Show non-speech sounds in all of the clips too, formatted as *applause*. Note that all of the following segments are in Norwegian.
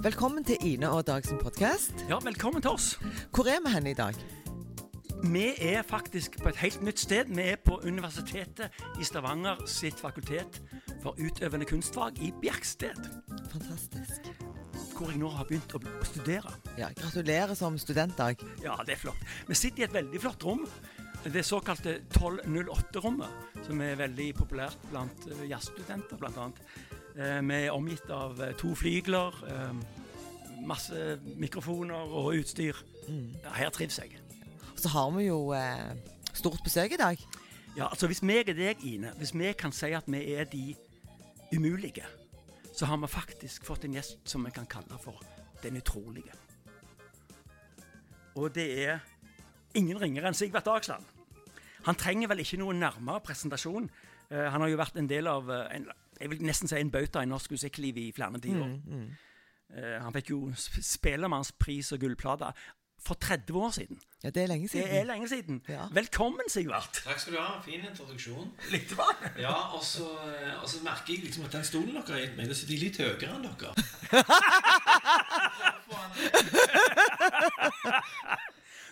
Velkommen til Ine og Dagsen podkast. Ja, velkommen til oss. Hvor er vi henne i dag? Vi er faktisk på et helt nytt sted. Vi er på Universitetet i Stavanger sitt fakultet for utøvende kunstfag i Bjerksted. Fantastisk. Hvor jeg nå har begynt å studere. Ja, Gratulerer som studentdag. Ja, det er flott. Vi sitter i et veldig flott rom. Det såkalte 1208-rommet, som er veldig populært blant uh, jazzstudenter, bl.a. Uh, vi er omgitt av uh, to flygler, masse mikrofoner og utstyr. Mm. Ja, her trives jeg. Så har vi jo eh, stort besøk i dag. Ja, altså Hvis meg og deg, Ine, hvis vi kan si at vi er de umulige, så har vi faktisk fått en gjest som vi kan kalle for den utrolige. Og det er ingen ringere enn Sigvart Dagsland. Han trenger vel ikke noen nærmere presentasjon. Uh, han har jo vært en del av uh, en, jeg vil nesten si en bauta i norsk musikkliv i flere tiår. Eh, han fikk jo sp- Spellemannspris og gullplate for 30 år siden. Ja, Det er lenge Det er siden. lenge siden. Ja. Velkommen, Sigvart. Takk skal du ha. Fin introduksjon. Litt bra. Ja, og så, og så merker jeg liksom at den stolen dere har gitt meg, sitter jeg litt høyere enn dere.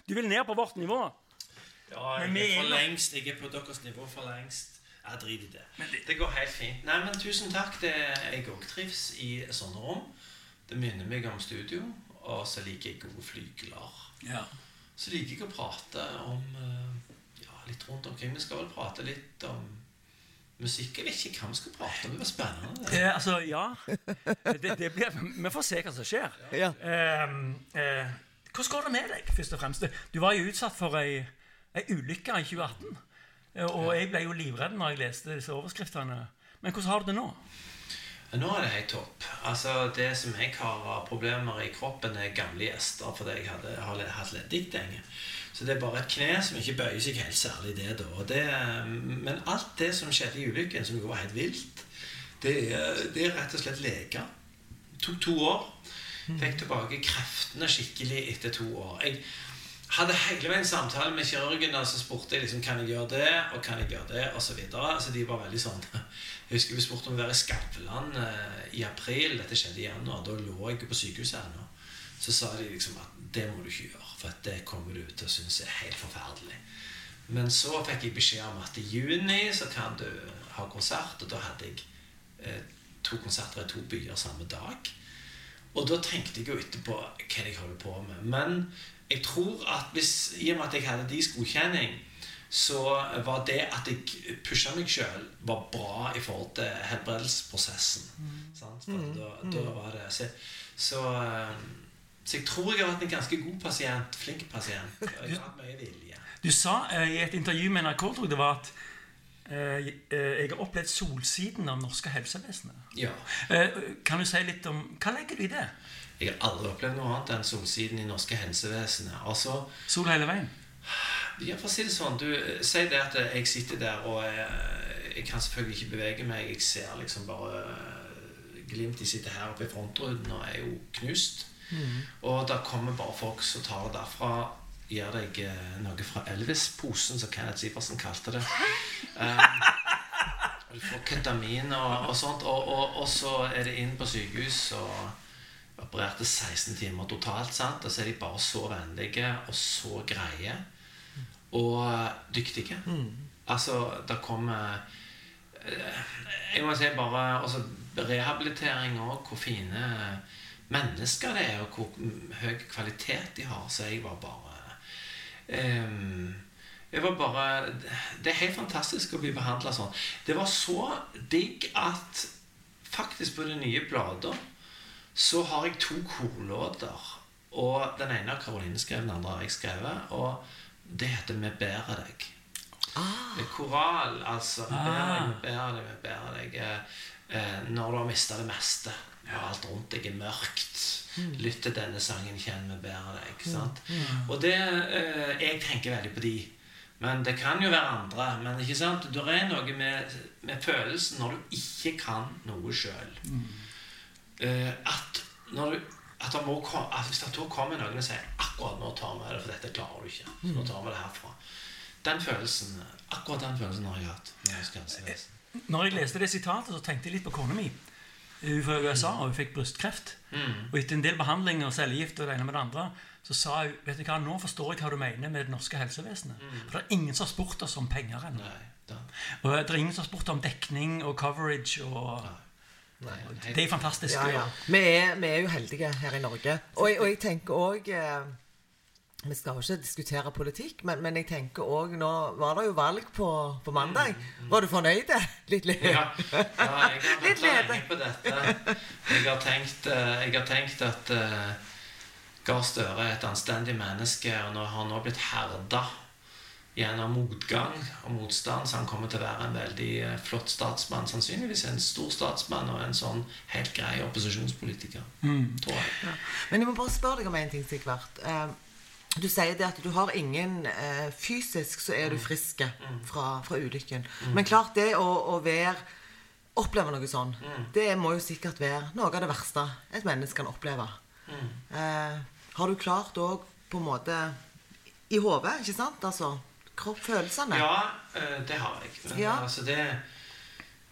Du vil ned på vårt nivå. Ja, jeg er er for lengst. Jeg er på deres nivå for lengst. Jeg driter i det. Det går helt fint. Nei, men tusen takk. Det, jeg òg trives i sånne rom. Det minner meg om studio. Og så liker jeg gode flygler. Ja. Så liker jeg å prate om eh, ja, litt rundt omkring. Vi skal vel prate litt om musikk. Jeg vet ikke hva vi skal prate om. Det var spennende. det. Eh, altså, ja. Det, det blir, vi får se hva som skjer. Ja. Eh, eh, hvordan går det med deg, først og fremst? Du var jo utsatt for ei, ei ulykke i 2018. Eh, Og jeg ble jo livredd når jeg leste disse overskriftene. Men hvordan har du det nå? Nå er det helt topp. Altså Det som jeg har av problemer i kroppen, er gamle gjester fordi jeg hadde, har hatt leddgikt Så det er bare et kne som ikke bøyer seg helt særlig, det da. Det, men alt det som skjedde i ulykken, som jo var helt vilt, det, er- det er rett og slett leger. Tok to år. Fikk tilbake kreftene skikkelig etter to år. Jeg hadde hele veien samtale med kirurgen og så spurte jeg liksom, kan jeg gjøre det, og kan jeg gjøre det, og så videre. Så de var veldig sånn Jeg husker vi spurte om å være i Skavlan eh, i april. Dette skjedde i januar. Da lå jeg på sykehuset ennå. Så sa de liksom at det må du ikke gjøre, for at det kommer du til å synes er helt forferdelig. Men så fikk jeg beskjed om at i juni så kan du ha konsert, og da hadde jeg eh, to konserter i to byer samme dag. Og da tenkte jeg jo etterpå hva jeg holder på med. Men jeg tror at hvis, i og med at jeg hadde deres godkjenning, så var det at jeg pusha meg sjøl, var bra i forhold til helbredelsesprosessen. Mm. For da, da var det så, så, eh, så jeg tror jeg har vært en ganske god pasient, flink pasient. Og jeg har hatt mye vilje. Du sa eh, i et intervju med NRK tror jeg det var at eh, jeg har opplevd solsiden av norske helsevesenet. Ja. Kan du si litt om Hva legger du i det? Jeg har aldri opplevd noe annet enn solsiden i norske helsevesenet. Altså, Sol hele veien? Ja, for å si det sånn du, sier det at jeg sitter der og jeg, jeg kan selvfølgelig ikke bevege meg. Jeg ser liksom bare eh, glimt. De sitter her oppe i frontruden og er jo knust. Og da kommer bare folk som tar det derfra. Gir deg eh, noe fra Elvis-posen, som Kenneth Sivertsen kalte det. Um, *laughs* du får ketamin og, og sånt. Og, og, og så er det inn på sykehus og opererte 16 timer totalt. sant? Og så er de bare så vennlige og så greie og dyktige. Altså, det kommer eh, Jeg må si bare altså, Rehabilitering òg, hvor fine mennesker det er, og hvor mm, høy kvalitet de har. Så jeg var bare um, Jeg var bare Det er helt fantastisk å bli behandla sånn. Det var så digg at faktisk på den nye bladet så har jeg to korlåter. Og den ene har Karoline skrevet, den andre har jeg skrevet. Og det heter 'Vi bærer deg'. Er koral, altså. Vi bærer deg, vi bærer deg, vi bærer deg. Eh, eh, når du har mista det meste, og alt rundt deg er mørkt. Lytt til denne sangen, kjenn vi bærer deg. Sant? Og det eh, Jeg tenker veldig på de. Men det kan jo være andre. Men ikke sant? det er noe med, med følelsen når du ikke kan noe sjøl. Eh, at når du at må at Hvis det kommer noen og sier akkurat nå tar vi det, for dette klarer du ikke. Så nå tar vi det herfra. Den følelsen, Akkurat den følelsen har jeg hatt. når jeg jeg leste det sitatet, så tenkte jeg litt på kona mi. Hun fra USA, og hun fikk brystkreft. Mm. Og etter en del behandlinger, og cellegift og det ene med det andre, så sa hun vet du hva, nå forstår jeg hva du mener med det norske helsevesenet. For det er ingen som har spurt oss om penger ennå. Og det er ingen som har spurt om dekning og coverage. og Nei. Det er fantastisk. Ja, ja. Vi er, vi er jo heldige her i Norge. Og, jeg- og jeg tenker òg eh, Vi skal jo ikke diskutere politikk, men, men jeg tenker òg Nå var det jo valg på, på mandag. Var du fornøyd? *laughs* Litt litt? Ja, ja jeg har *laughs* Litt lenge på dette. Jeg har tenkt, eh, jeg har tenkt at uh, Gahr Støre er et anstendig menneske, og nå har han nå blitt herda gjennom motgang og motstand, så han kommer til å være en veldig eh, flott statsmann. Sannsynligvis en stor statsmann og en sånn helt grei opposisjonspolitiker. Tror jeg. Men jeg må bare spørre deg om en ting, Sigvart. Eh, du sier det at du har ingen eh, Fysisk så er du frisk fra, fra ulykken. Men klart, det å, å være Oppleve noe sånn, det må jo sikkert være noe av det verste et menneske kan oppleve. Eh, har du klart òg på en måte I hodet, ikke sant? Altså kroppsfølelsene. Ja, eh, det har jeg. Men Ja. altså det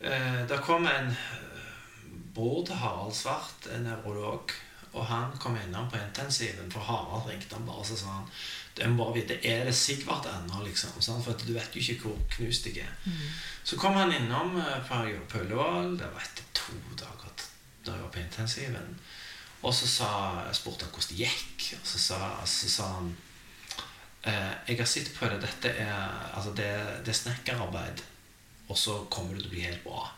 eh, Det kom en Bård Harald Svart, en nevrolog, og han kom innom på intensiven, for Harald ringte han bare og så sa han jeg må bare vite, Er det Sigvart ennå, liksom? sånn, For du vet jo ikke hvor knust jeg er. Så kom han innom eh, på Ullevål. Det var etter to dager da jeg var på intensiven. Og så sa, spurte han hvordan det gikk, og så sa, så sa han Eh, jeg har sett på det. Dette er, altså det, det er snekkerarbeid. Og så kommer det til å bli helt bra.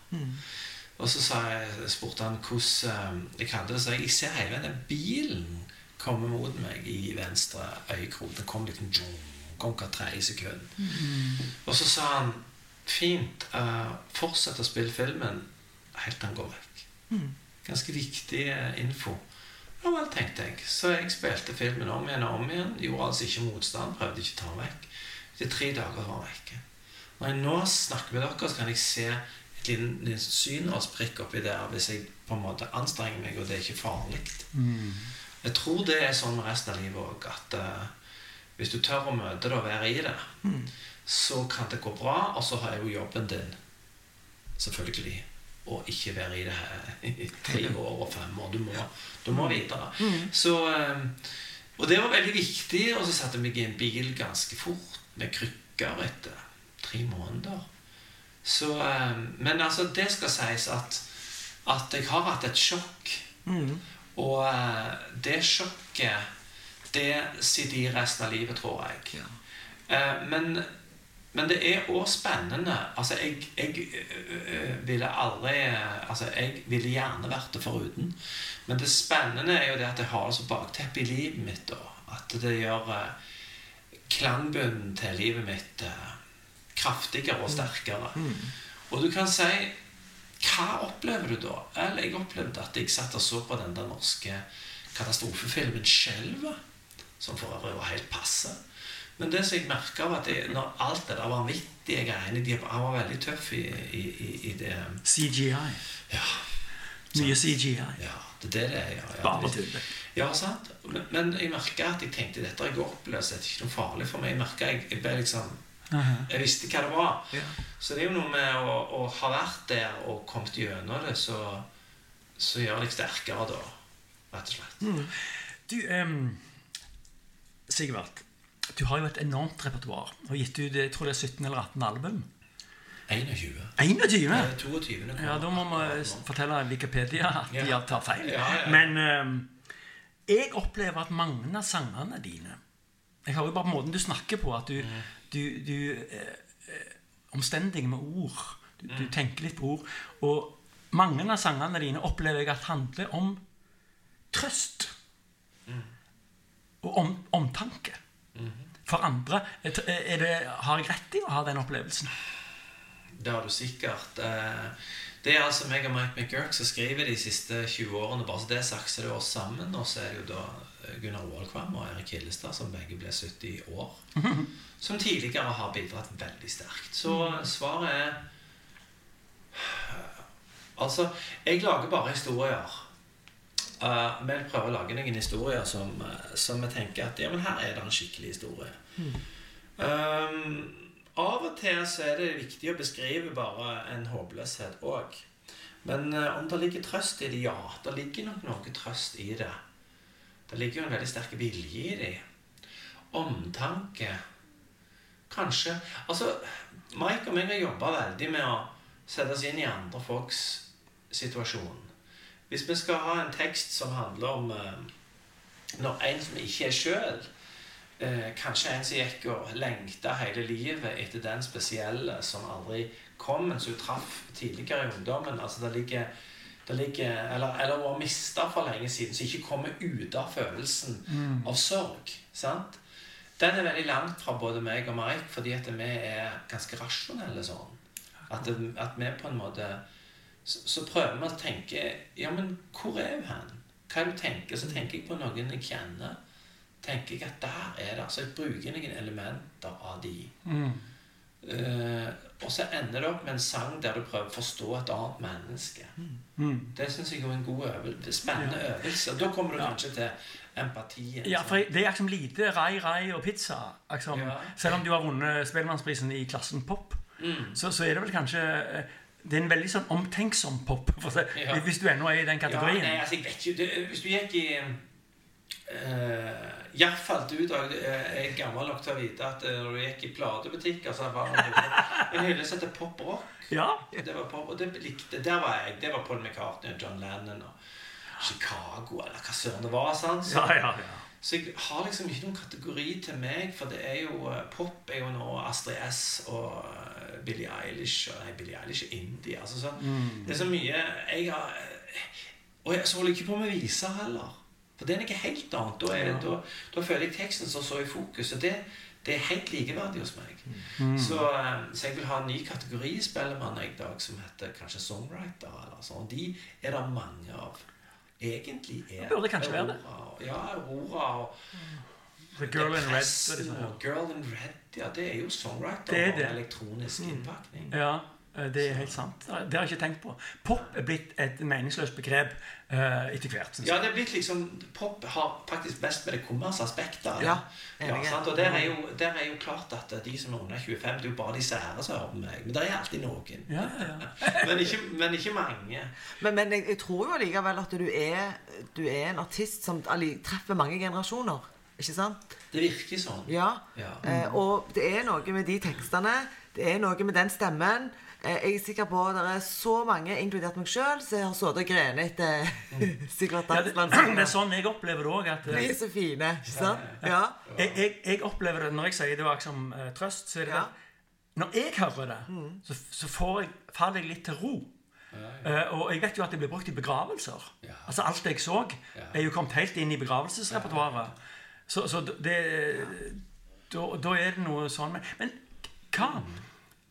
Og så sa jeg, spurte han hvordan eh, jeg hadde det. Så jeg, jeg ser hele denne den bilen komme mot meg i venstre øyekrok. Den kom liksom kom hvert tredje sekund. Og så sa han fint, uh, fortsett å spille filmen helt til han går vekk. Ganske viktig eh, info. Ja vel, tenkte jeg. Så jeg spilte filmen om igjen og om igjen. Gjorde altså ikke motstand, prøvde ikke å ta den vekk. Etter tre dager var den vekke. Når jeg nå snakker med dere, så kan jeg se et syn og synårsprikk oppi der hvis jeg på en måte anstrenger meg, og det er ikke farlig. Jeg tror det er sånn resten av livet òg, at uh, hvis du tør å møte det og være i det, så kan det gå bra, og så har jeg jo jobben din, selvfølgelig, å ikke være i det her i tre år og fem år. Du må, du må videre. Så, uh, og det var veldig viktig, og så satte jeg meg i en bil ganske fort med krykker etter tre måneder. Så, eh, men altså, det skal sies at, at jeg har hatt et sjokk. Og eh, det sjokket, det sitter i resten av livet, tror jeg. Ja. men, men det er òg spennende. Altså, jeg, jeg ø, ville aldri Altså, jeg ville gjerne vært det foruten. Men det spennende er jo det at jeg har det som bakteppe i livet mitt. da. At det gjør eh, klangbunnen til livet mitt eh, kraftigere og sterkere. Og du kan si Hva opplever du da? Eller jeg opplevde at jeg satt og så på den der norske katastrofefilmen 'Skjelvet', som for øvrig var helt passe. Men det som jeg merka, var at jeg, når alt det der vanvittige greiene de, Han var veldig tøff i, i, i, det CGI. Ja, Mye CGI. ja det er det det er. Ja, ja, Bare tull. ja, sant. Men, men jeg merka at jeg tenkte dette har jeg opplevd, så det er ikke noe farlig for meg. Jeg merket jeg, jeg ble liksom Jeg visste hva det var. Ja. Så det er jo noe med å, å ha vært der og kommet gjennom det, så, så gjør deg sterkere da, rett og slett. Du, um, Sigvart, du har jo et enormt repertoar. Og gitt ut jeg tror det er 17 eller 18 album. 21. 21? Det er 22. Ja, da må vi fortelle Wikipedia at de Ja. tar feil. Ja, ja. Men um, jeg opplever at mange av sangene dine Jeg har jo bare måten du snakker på, at du, Mm. Du, du eh, eh, Omstendig med ord. Du, Mm. du tenker litt på ord. Og mange av sangene dine opplever jeg at handler om trøst. Mm. Og om, omtanke. For andre. Er det, har jeg rett i å ha den opplevelsen? Det har du sikkert. Eh, Det er altså meg og Mike McGurk som skriver de siste 20 årene. Bare så det er sagt, så er det oss sammen. Og så er det jo da eh, Gunnar Waalkvam og Erik Hillestad, som begge ble 70 år. *laughs* Som tidligere har bidratt veldig sterkt. Så svaret er Altså, jeg lager bare historier. Uh, vi prøver å lage noen historier som, eh, som vi tenker at ja, men her er det en skikkelig historie. Um, av og til så er det viktig å beskrive bare en håpløshet òg. Men eh, om det ligger trøst i det, ja. Det ligger nok noe trøst i det. Det ligger jo en veldig sterk vilje i det. Omtanke. Kanskje Altså, Mike og meg har jobba veldig med å sette oss inn i andre folks situasjon. Hvis vi skal ha en tekst som handler om eh, når en som ikke er sjøl eh, Kanskje en som gikk og lengta hele livet etter den spesielle som aldri kom, men som hun traff tidligere i ungdommen. Altså det ligger, det ligger Eller, eller var mista for lenge siden, som ikke kommer ut av følelsen av sorg. sant? Den er veldig langt fra både meg og Mike, fordi at vi er ganske rasjonelle sånn. At, at vi på en måte så, så prøver vi å tenke Ja, men hvor er hun hen? Hva er det du tenker? Så tenker jeg på noen jeg kjenner. Tenker jeg at der er det. Så jeg bruker noen elementer av de. Eh, og så ender det opp med en sang der du prøver å forstå et annet menneske. Det syns jeg er en god øvelse. Spennende øvelse. Da kommer du kanskje til empatien. Ja, for Det er liksom lite rai, rai og pizza. Liksom. Ja. Selv om du har vunnet Spellemannsprisen i klassen pop, Mm. så, så er det vel kanskje eh, Det er en veldig sånn omtenksom pop, Ja. hvis du ennå er i den Ja, kategorien. nei, altså, ikke det, Hvis du gikk i uh, falt ut av jeg er gammel nok til å vite at eh, når du gikk i platebutikker, så var det en hylle- *laughs* som het pop rock. Ja, Det var pop, og det likte Der var jeg. Det var Paul McCartney og John Lennon og Chicago, eller hva søren det var. Sant? Så, ja, ja, ja. så jeg har liksom ikke noen kategori til meg, for det er jo eh, Pop er jo nå Astrid S og eh, Billie Eilish og Nei, Billie Eilish er indie. Altså, så, Det er så mye jeg har eh, Og jeg så holder jeg ikke på med viser heller. For det er noe helt annet. Da, er, da, da føler jeg teksten som så i fokus. Og det, det er helt likeverdig hos meg. Så, eh, så jeg vil ha en ny kategori Spellemann i dag som heter kanskje songwriter. eller sånn. De er det mange av. Egentlig er Det burde kanskje være det. Ja, Aurora og The Girl in Red. Det Girl in Red. Ja, det er jo songwriter Det er og elektronisk innpakning. Ja, eh, det er helt sant. Det har jeg ikke tenkt på. Pop er blitt et meningsløst begrep uh, etter hvert. Synes Ja, det er blitt liksom Pop har faktisk best med det kommersaspektet. Ja, ja sant? Og der er, jo, der er jo klart at de som er under 25, det er jo bare de sære som hører på meg. Men det er alltid noen. Ja, ja. *laughs* Men ikke, men ikke mange. Men, men jeg, jeg tror jo allikevel at du er, du er en artist som treffer mange generasjoner. Ikke sant? Det virker sånn. Ja. Ja. Eh, og det er noe med de tekstene. Det er noe med den stemmen. Eh, jeg er sikker på at det er så mange, inkludert meg sjøl, som har sittet og grenet etter *laughs* Sigvart Ja, det, *clears throat* det er sånn jeg opplever det òg. De er så fine. Ikke sant? Ja. Jeg, jeg, jeg opplever det når jeg sier det var som uh, trøst, så er det Ja. Når jeg hører det, så, så får jeg, faller jeg litt til ro. Eh, og jeg vet jo at det blir brukt i begravelser. Ja. Altså Alt jeg så, Ja. er jo kommet helt inn i begravelsesrepertoaret. Så, så det da, da er det noe sånn Men, men hva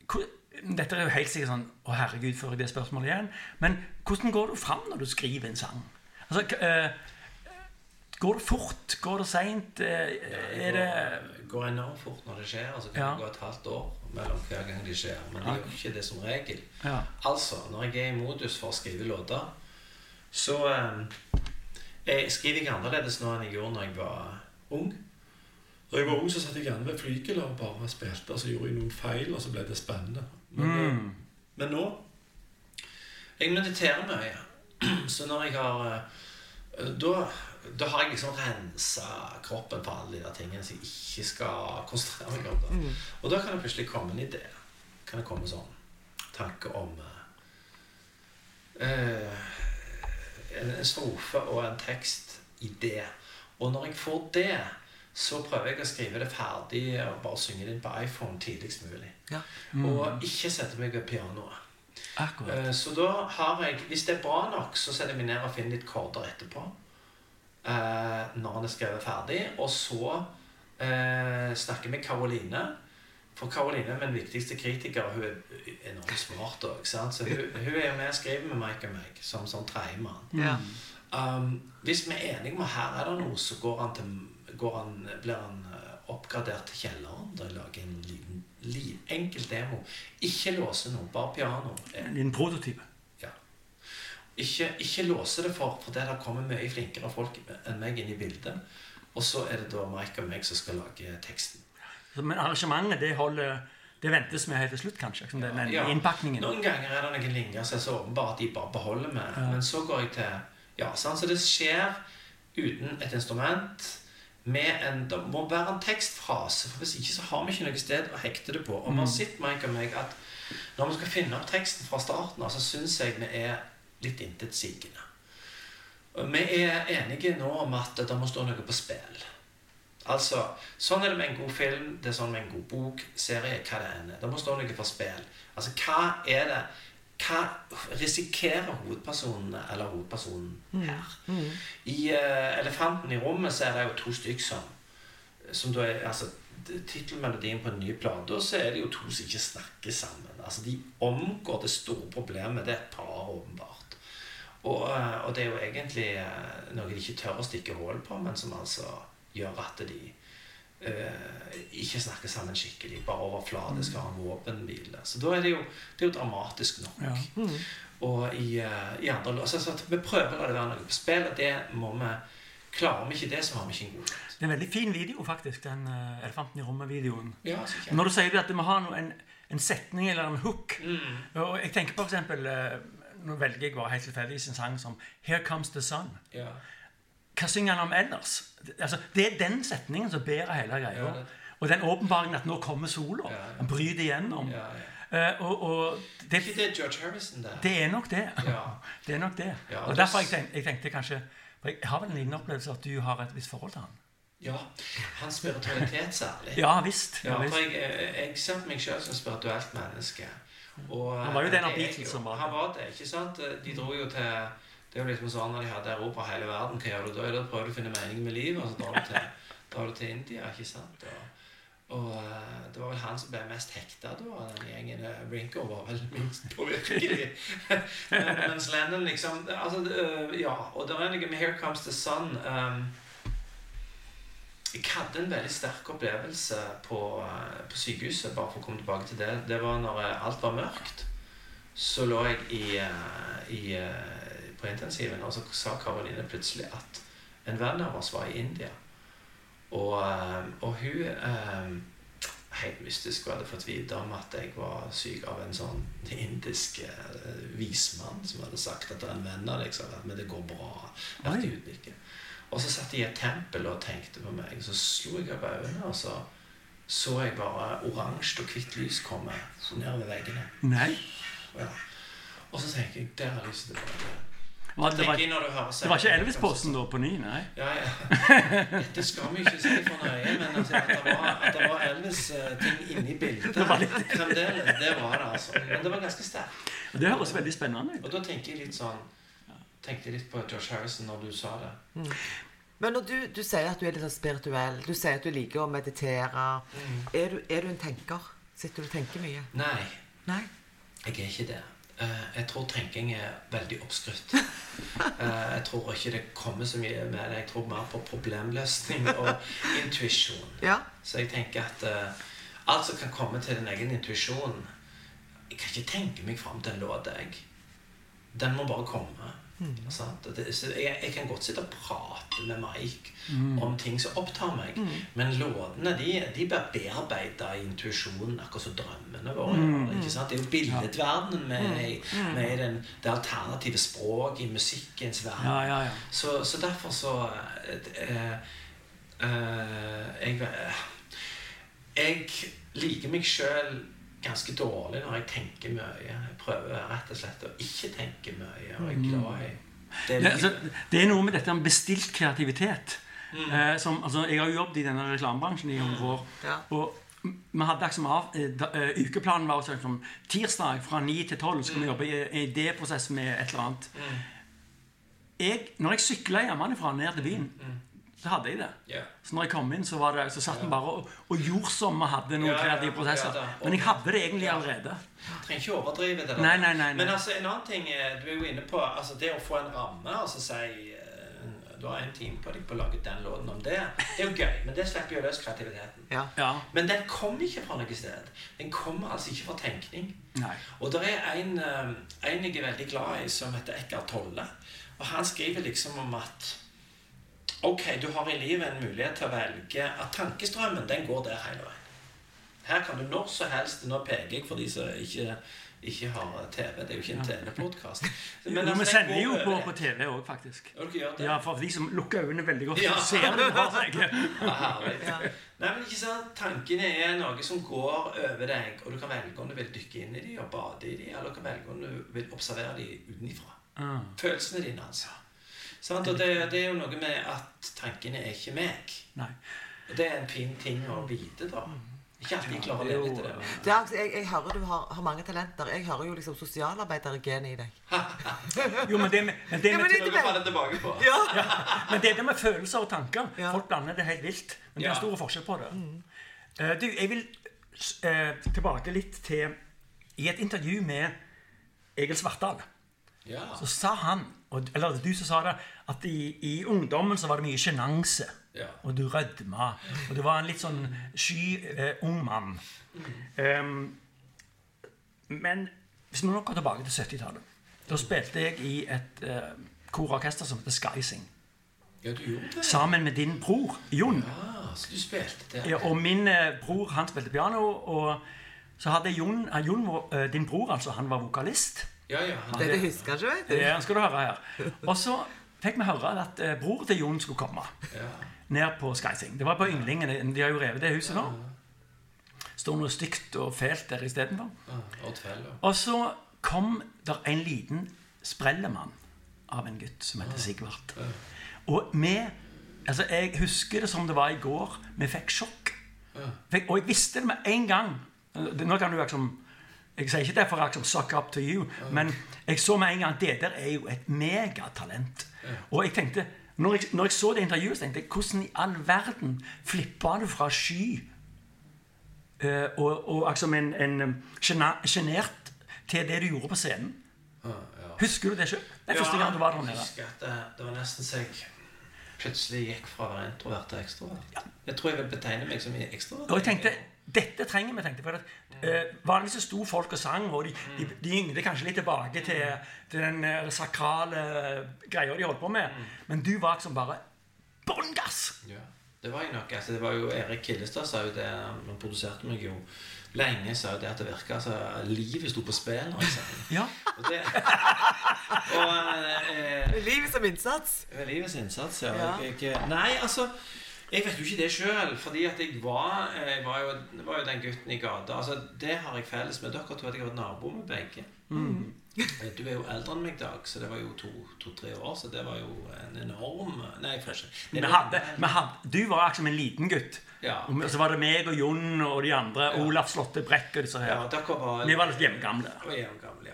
hvor, Dette er jo helt sikkert sånn Å, herregud, får jeg det spørsmålet igjen? Men hvordan går du fram når du skriver en sang? Altså, eh, Går det fort? Går det seint? Er det Det går enormt fort når det skjer. Altså kan Ja. det gå et halvt år mellom hver gang det skjer. Men det gjør ikke det som regel. Ja. Altså, når jeg er i modus for å skrive låter, så uh, jeg skriver jeg annerledes nå enn jeg gjorde når jeg var ung. Da jeg var ung, så satt jeg gjerne ved flygelet og bare spilte, og så gjorde jeg noen feil, og så ble det spennende. Men, Mm. men nå Jeg mediterer mye. *clears throat* Så når jeg har eh, da, da har jeg liksom rensa kroppen for alle de der tingene som jeg ikke skal konsentrere meg om. Da. Og da kan det plutselig komme en idé. Kan det komme sånn tanke om eh, en, en strofe og en tekstidé. Og når jeg får det, så prøver jeg å skrive det ferdig og bare synge det inn på iPhone tidligst mulig. Ja. Og ikke sette meg ved pianoet. Akkurat. Eh, Så da har jeg Hvis det er bra nok, så setter jeg meg ned og finner litt korder etterpå. eh, når han er skrevet ferdig. Og så eh, snakker jeg med Karoline. For Karoline er min viktigste kritiker. Hun er enormt smart òg. Så hun, hun er jo med og skriver med Mike og meg som, som tredjemann. Ja. Um, hvis vi er enige om at her er det noe, så går han til, går han, blir han eh, oppgradert til kjelleren. Da lager en liten, liten, enkel demo. Ikke låse noe, bare piano. En liten prototype. ja. Ikke, ikke låse det for, for det der kommer mye flinkere folk enn meg inn i bildet. Og så er det da Mike og meg som skal lage teksten. Men arrangementet det holder Det ventes med helt til slutt, kanskje. Som den Ja. innpakningen. Noen ganger er det noen linjer som er så åpenbare at de bare beholder med. Men så går jeg til Ja, sant? Så det skjer uten et instrument. Med en, det må være en tekstfrase, for hvis ikke så har vi ikke noe sted å hekte det på. Og man sitter, sett Mike og meg, at når vi skal finne opp teksten fra starten av, så syns jeg vi er litt intetsigende. Vi er enige nå om at det må stå noe på spill. Altså, Sånn er det med en god film, det er sånn med en god bok, serie, hva det enn er. Det må stå noe på spill. Altså, hva er det Hva risikerer hovedpersonene eller hovedpersonen her? I uh, 'Elefanten i rommet' så er det jo to stykk som som da er, altså Tittelmelodien på en ny plate, så er det jo to som ikke snakker sammen. Altså De omgår det store problemet. Det er et par, åpenbart. Og, eh, og det er jo egentlig eh, noe de ikke tør å stikke hull på, men som altså gjør at de ikke snakker sammen skikkelig. Bare overfladisk har en våpenhvile. Så da er det jo, det er jo dramatisk nok. Ja. Og i, eh, i andre låser så, så at Vi prøver å la det være noe på spill, og det må vi Klarer vi ikke det, så har vi ikke en god låt. Det er en veldig fin video, faktisk, den uh, Elefanten i rommet-videoen. Ja, så. Når du sier at du må ha en, en setning eller en hook Mm. Og jeg tenker på eksempel eh, Nå velger jeg bare helt tilfeldigvis en sang som 'Here Comes the Sun'. Ja. Hva synger han om ellers? Altså, det er den setningen som bærer hele greia. Og den åpenbaringen at nå kommer sola. Han bryter igjennom. Eh, og og Er det, det George Harrison det. det er nok det. Ja. *laughs* Det er nok det. Og derfor jeg tenkte, jeg tenkte kanskje for Jeg har vel en liten opplevelse at du har et visst forhold til han. Ja. Hans spiritualitet særlig. Ja visst. Ja, visst. jeg, jeg ser på meg selv som spirituelt menneske. Og, Han var jo den av er Beatles som var det. Han var det, ikke sant? De dro jo til Det er jo liksom sånn når de hadde erobre hele verden, hva gjør du da? Da prøver du å finne mening med livet, og så drar du til, *laughs* drar du til India, ikke sant? Og, og eh, det var vel han som ble mest hekta da, den gjengen. Rinko var vel minst påvirkelig. *laughs* Men- Mens Lennon liksom altså, øh, Ja, og det er noe med 'Here Comes the Sun'. Um, jeg hadde en veldig sterk opplevelse på, eh, på sykehuset, bare for å komme tilbake til det. Det var når eh, alt var mørkt. Så lå jeg i, eh, i, eh, på intensiven, og så sa Karoline plutselig at en venn av oss var i India. Og, eh, og hun eh, Helt mystisk hun hadde fått vite om at jeg var syk av en sånn indisk eh, vismann som hadde sagt at det er en venn av deg som har vært med, det går bra. Vært i Oi. Og så satt jeg i et tempel og tenkte på meg. Så slo jeg opp øynene, og så så jeg bare oransje og hvitt lys komme nedover veggene. Nei. Ja. Og så tenker jeg der er lyset tilbake. Var, det, var, det var ikke Elvis-posten da på ny, nei? Ja, ja. Dette skal vi ikke si for nøye, men at det var, var Elvis-ting inni bildet Det var litt- det var det, altså. Men det var ganske sterkt. Og Det høres veldig spennende ut. Og da tenker jeg litt sånn Tenkte jeg litt på Josh Harrison når du sa det. Men når du, du sier at du er litt sånn spirituell, du sier at du liker å meditere er, du, er du en tenker? Sitter du og tenker mye? Nei, Nei? jeg er ikke det. Eh, Jeg tror tenking er veldig oppskrytt. *laughs* Eh, Jeg tror ikke det kommer så mye med det. Jeg tror mer på problemløsning og intuisjon. Ja? Så jeg tenker at eh, alt som kan komme til din egen intuisjon Jeg kan ikke tenke meg fram til en låt, jeg. Den må bare komme. Det, så jeg, jeg kan godt sitte og prate med Mike om ting som opptar meg, men låtene de, de blir bearbeida i intuisjonen, akkurat som drømmene våre. gjør, Ikke sant? Det er jo billedverdenen med, i- med i den, det alternative språk i musikkens verden. Ja, ja, ja. Så, så derfor så eh, eh, jeg, jeg liker meg sjøl ganske dårlig når jeg tenker mye. Jeg prøver rett og slett å ikke tenke mye. Og jeg er glad i det ja, altså, det er noe med dette med bestilt kreativitet. Eh, som, altså, jeg har jo jobbet i denne reklamebransjen i 100 år. Ja. Og vi hadde liksom av, eh, da, uh, Ukeplanen var liksom, tirsdag fra 9 til 12 skulle vi jobbe i en idéprosess med et eller annet. Jeg, når jeg sykla hjemmefra ned til byen, så hadde jeg det. Yeah. Så når jeg kom inn, så, var det, så satt vi bare og, og gjorde som vi hadde noen kreative prosesser. Men jeg hadde det egentlig Ja. allerede. Jeg trenger ikke overdrive det. Nei, nei, nei, nei. Men altså, en annen ting er, du er jo inne på altså, det å få en ramme. altså si eh, Du har en time på deg på å lage den låten om det. Det er jo gøy, men det slipper jo løs kreativiteten. Ja. Ja. Men den kommer ikke fra noe sted. Den kommer altså ikke fra tenkning. Nei. Og det er en, eh, en jeg er veldig glad i, som heter Eckhart Tolle. Og han skriver liksom om at Ok, du har i livet en mulighet til å velge at tankestrømmen, den går der hele veien. Her kan du når som helst Nå peker jeg for de som ikke, ikke har TV. Det er jo ikke en TV-podkast. Jo, vi sender jo på, på TV òg, faktisk. Ja, for de som lukker øynene veldig godt, Ja. så ser det hva jeg Ja. Nei, men ikke sant? Tankene er noe som går over deg, og du kan velge om du vil dykke inn i dem og bade i dem, eller du kan velge om du vil observere dem utenfra. ah. Følelsene dine, altså. Sant? Og det, det er jo noe med at tankene er ikke meg. Nei. Og det er en fin ting å vite, da. Ikke alltid klare å det leve etter det. Det er, altså- jeg, jeg hører du har, har mange talenter. Jeg hører jo liksom sosialarbeidergenet i deg. *laughs* Jo, men det med, men det Ja, med, men det- tilbake på. Ja. men det der med følelser og tanker Ja. Folk blander det helt vilt. Men det er Ja. stor forskjell på det. Eh, du, jeg vil uh, tilbake litt til I et intervju med Egil Svartdal Ja. så sa han, og, eller du som sa det, at i, i ungdommen så var det mye sjenanse. Ja. Og du rødma. Og du var en litt sånn sky eh, ung mann. Um, men hvis vi nå går tilbake til 70-tallet Da spilte jeg i et eh, kororkester som heter Skysing. ja. Sammen med din bror Jon. Ja, så du spilte det. Ja, og min eh, bror han spilte piano. Og så hadde Jon, eh, Jon eh, Din bror, altså, han var vokalist. Ja, ja. Han, Dette husker ikke, vet du. Det skal du høre her. Og så fikk vi høre at eh, bror til Jon skulle komme ja. ned på Skysing. Det var på Ynglingen. De har jo revet det huset nå. Står noe stygt og fælt der istedenfor. ja. Og så kom der en liten sprellemann av en gutt som heter Sigvart. Og vi Altså, jeg husker det som det var i går. Vi fikk sjokk. Fikk, og jeg visste det med en gang. Nå kan du liksom Jeg sier ikke det for å liksom, suck up to you, men jeg så med en gang at det der er jo et megatalent. Og jeg tenkte når jeg, når jeg så det intervjuet, tenkte jeg hvordan i all verden flippa du fra sky uh, og, og liksom en, en sjenert til det du gjorde på scenen? Ja, ja. Husker du det sjøl? Det gang du var der jeg husker at det, det var nesten så jeg plutselig gikk fra å være introvert til ekstrovert. Jeg tror jeg vil betegne meg som ekstrovert. Og jeg tenkte dette trenger vi. tenkte jeg, for at eh, Vanligvis så sto folk og sang, og de, de, de yngde kanskje litt tilbake til, til den uh, sakrale greia de holdt på med. Men du var liksom bare bånn gass! Ja, det var jo nok. Altså, det var jo Erik Killestad sa jo det Han produserte meg jo lenge, sa jo det at det virka altså, livet sto på spill når jeg sang. Ja. Og det *laughs* Og eh, Livet som innsats. Livets innsats, ja. Ja. Jeg, jeg, nei, altså Jeg vet jo ikke det sjøl, fordi at jeg var Jeg var jo, var jo den gutten i gata. Altså, Det har jeg felles med dere to, at jeg har vært nabo med begge. Mm. Du er jo eldre enn meg, Dag, så det var jo to-tre år. Så det var jo en enorm Nei, forresten. Vi hadde, vi hadde, du var liksom en liten gutt. Ja. Og så var det meg og Jon og de andre. Olaf Slåtte Brekk og disse Ja, her. dere var Vi var litt hjemgamle. Og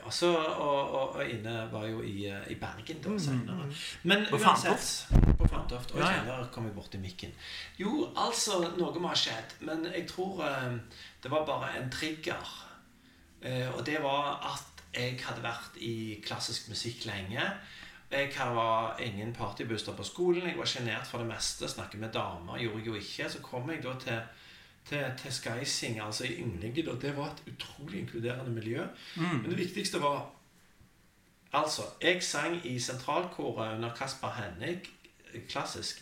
ja. Så, og, og, og inne var jo i, eh, i Bergen da senere. Men På uansett På Fantoft. Og senere kom jeg borti mikken. Jo, altså, noe må ha skjedd. Men jeg tror eh, det var bare en trigger. Eh, og det var at jeg hadde vært i klassisk musikk lenge. Jeg var ingen partybuster på skolen. Jeg var sjenert for det meste. Snakket med damer gjorde jeg jo ikke. Så kom jeg da til til, til Skysing, altså i Ynglingen. Og det var et utrolig inkluderende miljø. Men det viktigste var Altså, jeg sang i sentralkoret under Kasper Hennig, klassisk.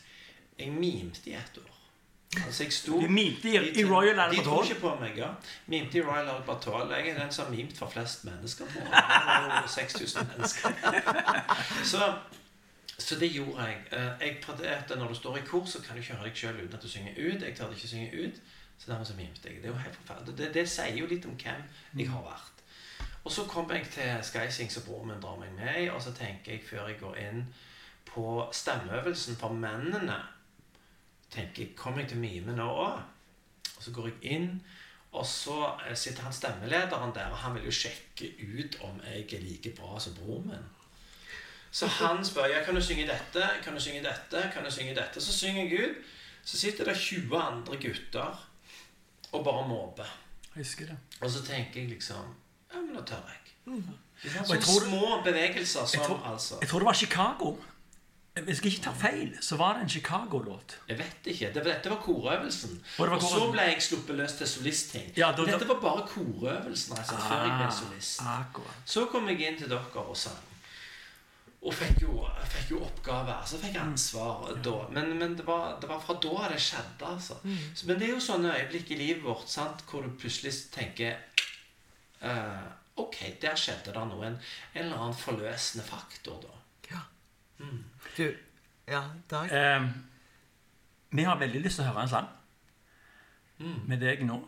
Jeg mimte i ett år. Altså, jeg sto Du mimte i- i Royal De tror ikke på meg, ja. Mimte i Royal Albert Hall. Jeg er den som har mimt for flest mennesker. På. Det *laughs* var jo 6000 mennesker. *laughs* Så, så det gjorde jeg. Eh, jeg at Når du står i kor, så kan du ikke høre deg sjøl uten at du synger ut. Jeg tør ikke synge ut, så dermed så mimte jeg. Det er jo helt forferdelig. Det, det sier jo litt om hvem jeg har vært. Og så kom jeg til Skysing, som broren min drar meg med og så tenker jeg før jeg går inn på stemmeøvelsen for mennene tenker jeg, Kommer jeg til mime nå òg? Og så går jeg inn, og så eh, sitter han stemmelederen der, og han vil jo sjekke ut om jeg er like bra som broren min. Så han spør ja, kan du synge dette, kan du synge dette, kan du synge dette. Så synger jeg ut. Så sitter det 20 andre gutter og bare det. Og så tenker jeg liksom Ja, men da tør jeg. Og Sånne små bevegelser som Jeg tror, altså jeg tror det var Chicago. Hvis jeg ikke tar feil, så var det en Chicago-låt. Jeg vet ikke. Det, dette var korøvelsen. Og det var Og så ble jeg sluppet løs til solistting. Ja, Dette var bare korøvelsen altså, før jeg ble Ah, solist. akkurat. Så kom jeg inn til dere og sang. Og fikk jo, fikk jo oppgaver. Så fikk jeg ansvar da. Men, men det, var, det var fra da det skjedde, altså. Så, men det er jo sånne øyeblikk i livet vårt sant, hvor du plutselig tenker uh, Ok, der skjedde det noe. En, en eller annen forløsende faktor, da. Ja. Du Ja, Dag? Eh, vi har veldig lyst til å høre en sang med deg nå.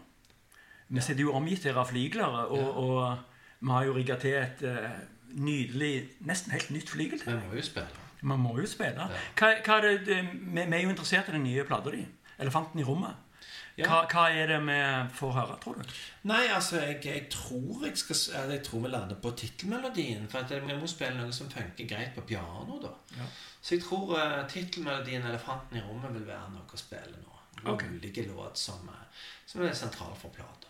Vi sitter jo omgitt her av flygler, og, og vi har jo rigga til et eh, nydelig, nesten helt nytt flygel. Vi må jo spille. Man må jo spille. Hva, hva er det, det- vi, vi er jo interessert i den nye plata di. 'Elefanten i rommet'. Ja. Hva, hva er det vi får høre, tror du? Nei, altså, jeg, jeg tror jeg skal Jeg tror vi lander på tittelmelodien. For jeg må spille noe som funker greit på piano, da. Ja. Så jeg tror uh, tittelmelodien 'Elefanten i rommet' vil være noe å spille nå. Okay. Ulike låt som, eh, som er sentral for plata.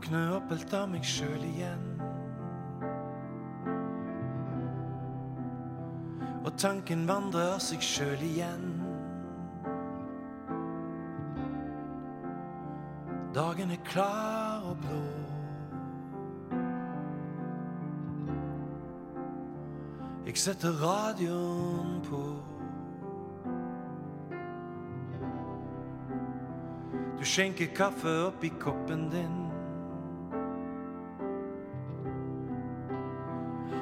Jeg våkner opp helt av meg sjøl igjen. Og tanken vandrer seg sjøl igjen. Dagen er klar og blå. Jeg setter radioen på. Du skjenker kaffe oppi koppen din.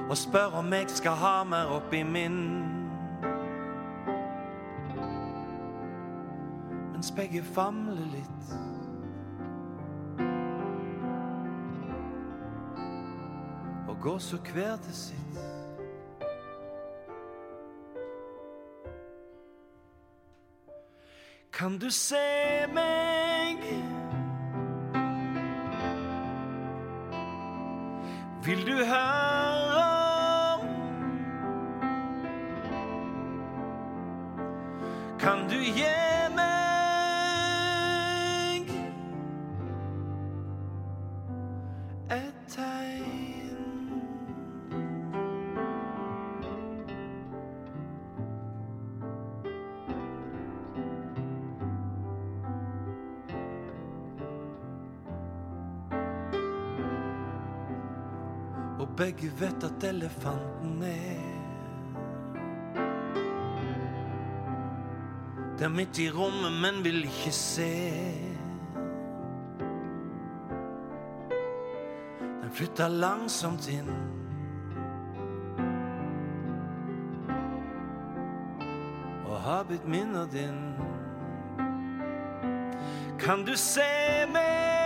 Og spør om jeg skal ha mer oppi min. Mens begge famler litt. Og går så hver til sitt. Kan du se meg? Vil du høre? Kan du gi meg et tegn? Og begge vet at elefanten er Der midt i rommet, men vil ikke se. Den flytter langsomt inn. Og har blitt minner din. Kan du se meg?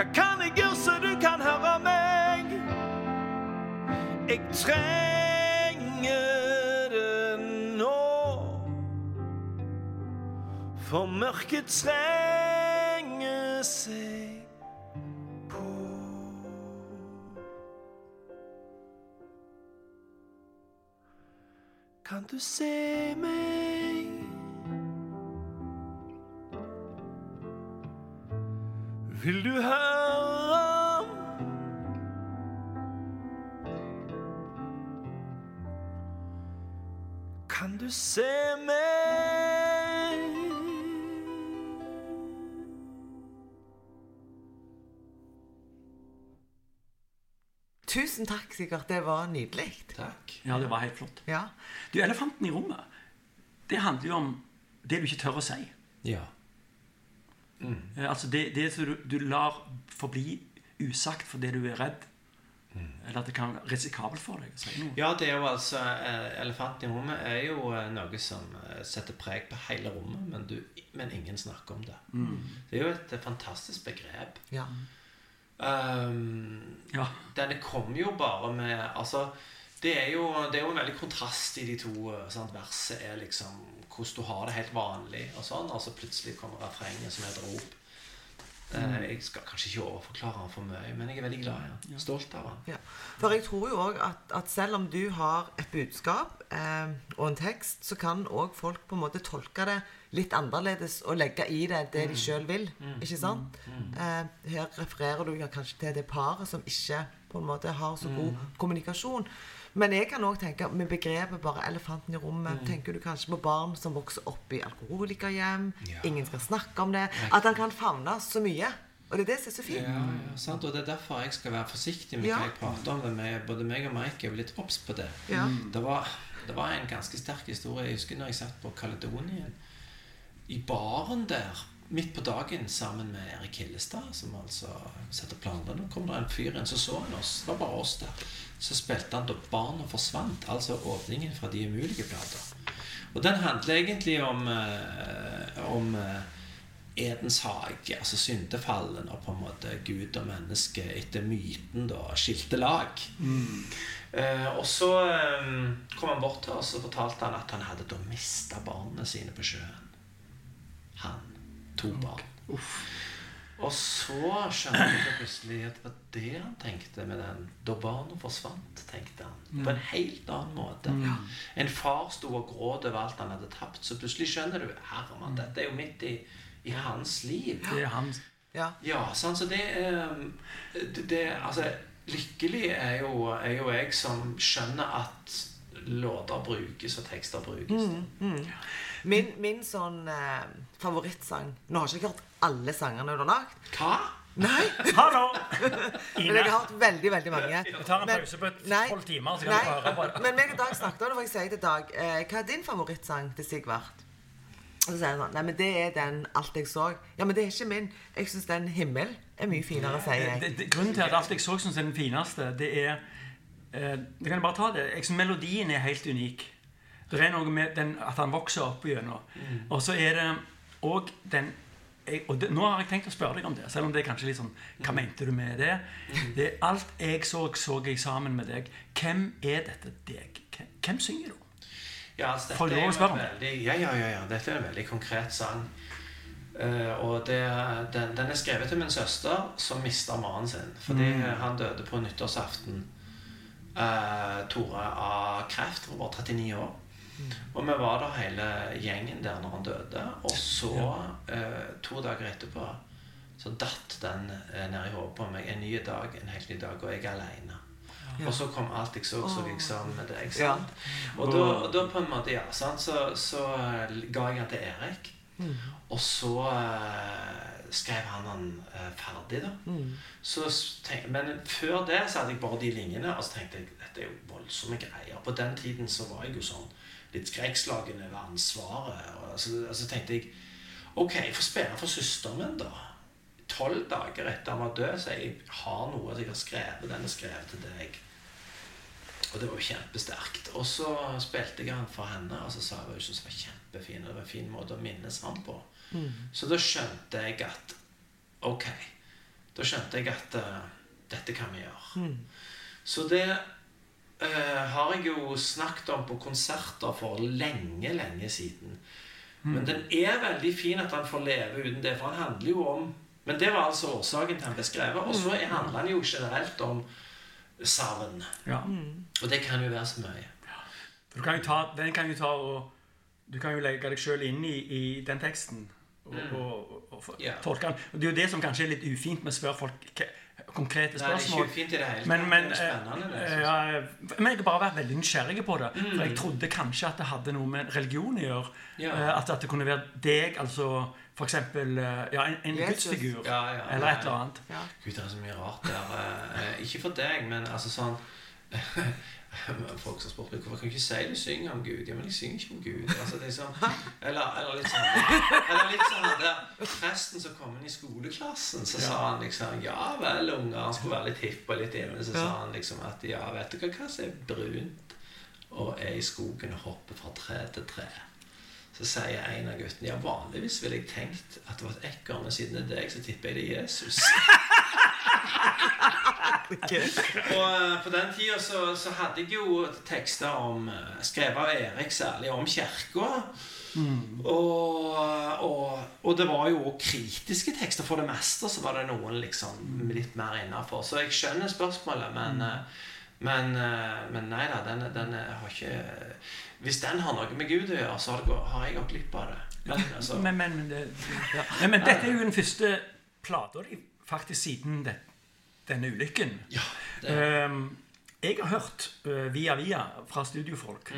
Hva kan jeg gjøre så du kan høre meg? Jeg trenger det nå. For mørket trenger seg på. Kan du se meg? Vil du høre? Kan du se meg? Tusen takk, Sigurd. Det var nydelig. Takk. Ja, det var helt flott. Ja. Du, Elefanten i rommet, det handler jo om det du ikke tør å si. Ja. Eh, Altså det, det som du, du lar forbli usagt fordi du er redd. Eller at det kan være risikabelt for deg å si noe. Ja, det er jo altså eh, Elefanten i rommet er jo eh, noe som setter preg på hele rommet, men, du, men ingen snakker om det. Det er jo et fantastisk begrep. ja. Um, Ja. Denne kommer jo bare med Altså, det er jo, det er jo en veldig kontrast i de to. Sant? Verset er liksom hvordan du har det helt vanlig, og sånn, og så plutselig kommer refrenget som et rop. Mm. Jeg skal kanskje ikke overforklare han for mye, men jeg er veldig glad i han. Stolt av han. Ja. For jeg tror jo òg at, at selv om du har et budskap eh, og en tekst, så kan òg folk på en måte tolke det litt annerledes og legge i det det de sjøl vil. Ikke sant? Eh, her refererer du kanskje til det paret som ikke på en måte har så god kommunikasjon. Men jeg kan òg tenke med begrepet bare 'elefanten i rommet'. Tenker du kanskje på barn som vokser opp i alkoholikerhjem? Ja. Ingen skal snakke om det. At han kan favne så mye. Og det er det som er så fint. Ja, ja, sant? Og det er derfor jeg skal være forsiktig med Ja. hva jeg prater om det med. Både meg og Mike er litt obs på det. Ja. Det, var, det var en ganske sterk historie. Jeg husker når jeg satt på Caledonien. I baren der, midt på dagen, sammen med Erik Hillestad, som altså setter planer. Nå kom det en fyr inn, så så han oss. Det var bare oss der. Så spilte han da 'Barna forsvant', altså åpningen fra De umulige plater. Og den handler egentlig om, eh, om eh, Edens hage, altså syndefallen, og på en måte Gud og menneske etter myten da skilte lag. Eh, og så eh, kom han bort til oss og fortalte han at han hadde da mista barna sine på sjøen. To barn. Og så skjønte jeg plutselig at det var det han tenkte med den. Da barna forsvant, tenkte han. På en helt annen måte. En far sto og gråt over alt han hadde tapt. Så plutselig skjønner du Herman, dette er jo midt i, i hans liv. Det er hans. Ja. Ja, sånn, så det er det, det, Altså, lykkelig er jo, er jo jeg som skjønner at låter brukes og tekster brukes. Min, min sånn eh, favorittsang Nå har ikke jeg hørt alle sangene du har lagd. Hva? Nei! *laughs* Hallo! Men jeg har hørt veldig veldig mange. Vi tar en Men- pause på Nei, tolv timer, så kan vi høre på det. men meg og Dag snakket om det, for jeg sier til Dag eh, Hva er din favorittsang til Sigvart? Og så sier han sånn Nei, men det er den 'Alt jeg så'. Ja, men det er ikke min. Jeg syns den 'Himmel' er mye finere, sier jeg. Det, det, grunnen til at alt jeg så er den fineste, det er eh, kan jeg bare ta det. Jeg synes Melodien er helt unik. Det er noe med den, at han vokser opp gjennom. Og så er det òg den jeg, og det, Nå har jeg tenkt å spørre deg om det, selv om det er kanskje litt sånn Hva mente du med det? det er alt jeg så, så jeg sammen med deg. Hvem er dette deg? Hvem, hvem synger du? Ja, altså, Får jeg lov å spørre om det? ja, ja, ja, ja. Dette er en veldig konkret sang. Uh, og det, den, den er skrevet til min søster, som mista mannen sin. Fordi Mm. han døde på nyttårsaften. Uh, Tore av kreft. Hun var bare 39 år. Mm. Og vi var der hele gjengen der når han døde. Og så, eh, to dager etterpå, så datt den eh, ned i hodet på meg. En ny dag, en helt ny dag, og jeg er aleine. Og så kom alt jeg så, så jeg sammen med deg. Ja. sant? Og da, da på en måte, ja, sant? Så, så eh, ga jeg den til Erik. Og så eh, skrev han den eh, ferdig, da. Så tenk, men før det så hadde jeg bare de linjene, og så tenkte jeg dette er jo voldsomme greier. På den tiden så var jeg jo sånn litt skrekkslagen over ansvaret. Og så, og så tenkte jeg Ok, jeg får spille for søsteren min, da. Tolv dager etter han var død, så jeg har noe jeg har skrevet. Den er skrevet til deg. Og det var jo kjempesterkt. Og så spilte jeg han for henne, og så sa hun at det var kjempefin. Det var en fin måte å minnes han på. Så da skjønte jeg at Ok. Da skjønte jeg at uh, dette kan vi gjøre. Så det eh, har jeg jo snakket om på konserter for lenge, lenge siden. Men den er veldig fin at han får leve uten det, for han handler jo om Men det var altså årsaken til han ble skrevet. Og så handler han jo generelt om savn. Ja. Og det kan jo være så mye. Du kan jo ta, den kan jo ta og Du kan jo legge deg sjøl inn i, i den teksten. Og, og, og, og Ja. tolke den. Og det er jo det som kanskje er litt ufint med å spørre folk ke- spørsmål. Nei, det er ikke fint i det hele Men, det er spennende. Det, eh, jeg. ja, men jeg har bare vært veldig nysgjerrig på det. For jeg trodde kanskje at det hadde noe med religion å gjøre. Ja. Eh, At, at det kunne være deg, altså for eksempel eh, ja, en, en gudsfigur. Ja, ja, eller et eller annet. Ja. Gud, det er så mye rart der. Eh, ikke for deg, men altså sånn *laughs* Folk som har spurt meg hvorfor kan ikke si du synger om Gud. Ja, men jeg synger ikke om Gud. Altså, det sånn, *laughs* eller, eller litt sånn Eller litt sånn der Presten som kom inn i skoleklassen, så sa han liksom Ja vel, unger. Han skulle være litt hipp og litt hjemme. Så sa han liksom at ja, vet du hva, hva som er brunt og er i skogen og hopper fra tre til tre? Så sier en av guttene ja, vanligvis ville jeg tenkt at det var et ekorn, men siden det er deg, så tipper jeg det er Jesus. *laughs* Og eh, på den tida så, så hadde jeg jo tekster om eh, Skrevet av Erik særlig om kirka. Og, og, og det var jo òg kritiske tekster. For det meste så var det noen liksom litt mer innafor. Så jeg skjønner spørsmålet, men eh, men, eh, men nei da, den, den har ikke Hvis den har noe med Gud å gjøre, så har, jeg gått glipp av det. Men, altså, Men, men, men, det, men, men dette er jo den første plata di faktisk siden det, denne ulykken. ja, det, Ehm, jeg har hørt uh, via via fra studiofolk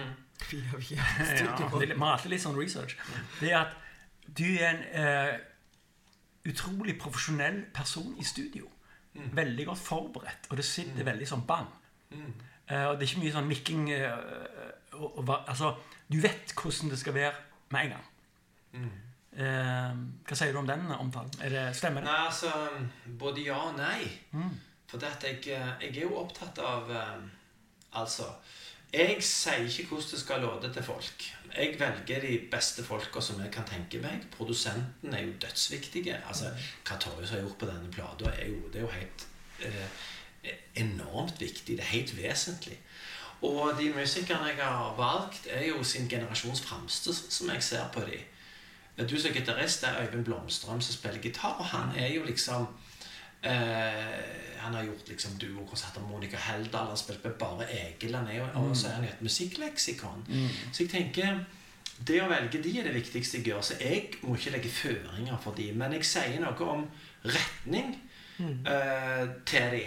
Via, via. *laughs* ja, det, Vi har alltid litt sånn research. Det er at du er en eh, utrolig profesjonell person i studio. Veldig godt forberedt, og det sitter veldig sånn bang. Eh, og det er ikke mye sånn mikking eh, og, og, Altså, du vet hvordan det skal være med en gang. Eh, hva sier du om den omtalen? Er det, stemmer det? Nei, altså Både ja og nei. For det jeg, eh, jeg er jo opptatt av um, Altså Jeg sier ikke hvordan det skal låte til folk. Jeg velger de beste folka som jeg kan tenke meg. Produsenten er jo dødsviktige. Altså, Hva Torjus har gjort på denne plata, er jo, det er jo helt eh, enormt viktig. Det er helt vesentlig. Og de musikerne jeg har valgt, er jo sin generasjons fremste, som jeg ser på de. Du som gitarist er Øyvind Blomstrøm som spiller gitar, og han er jo liksom eh, Han har gjort liksom duokonserter med Monica Heldal, han har spilt med Bare Egil, han er jo, og så er han jo et musikkleksikon. Så jeg tenker det å velge de er det viktigste jeg gjør, så jeg må ikke legge føringer for de, men jeg sier noe om retning eh, til de.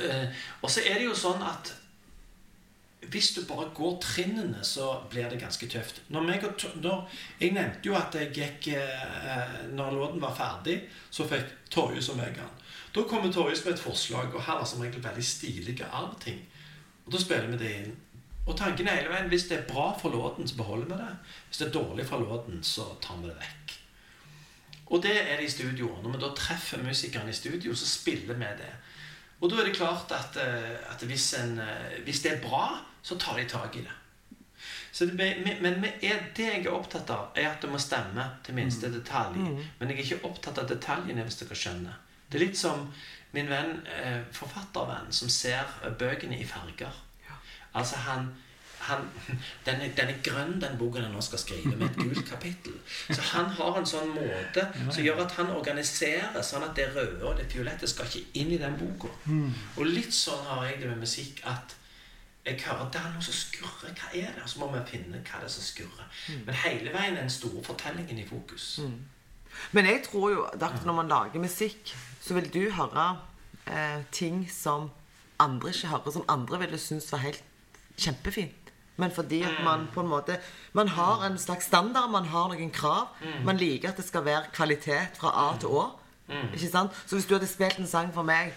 Eh, og så er det jo sånn at hvis du bare går trinnene, så blir det ganske tøft. Når og, når, jeg nevnte jo at jeg gikk eh, Når låten var ferdig, så fikk Torjus og meg. Da kommer Torjus med et forslag, og han har som regel veldig stilige arvting. Og da spiller vi det inn. Og tanken er hele veien hvis det er bra for låten, så beholder vi det. Hvis det er dårlig for låten, så tar vi det vekk. Og det er det i studio. Når vi da treffer musikerne i studio, så spiller vi det. Og da er det klart at, eh, at hvis, en, eh, hvis det er bra, så tar de tak i det. Så det men- det jeg er opptatt av, er at det må stemme til minste detalj. Men jeg er ikke opptatt av detaljene, hvis dere skjønner. Det er litt som min venn, eh, forfattervenn, som ser eh, bøkene i farger. Altså han, han *laughs* den, er, den er grønn, den boken han nå skal skrive, med et gult *laughs* kapittel. Så han har en sånn måte som gjør at han organiserer sånn at det røde og det fiolette skal ikke inn i den boka. Og litt sånn har jeg det med musikk at jeg hører det er noe som skurrer. Hva er det? Så må vi finne hva det er som skurrer. Men hele veien er den store fortellingen i fokus. Men jeg tror jo at når man lager musikk, så vil du høre eh, ting som andre ikke hører, som andre ville synes var helt kjempefint. Men fordi at man på en måte Man har en slags standard, man har noen krav. Man liker at det skal være kvalitet fra A til Å. Ikke sant? Så hvis du hadde spilt en sang for meg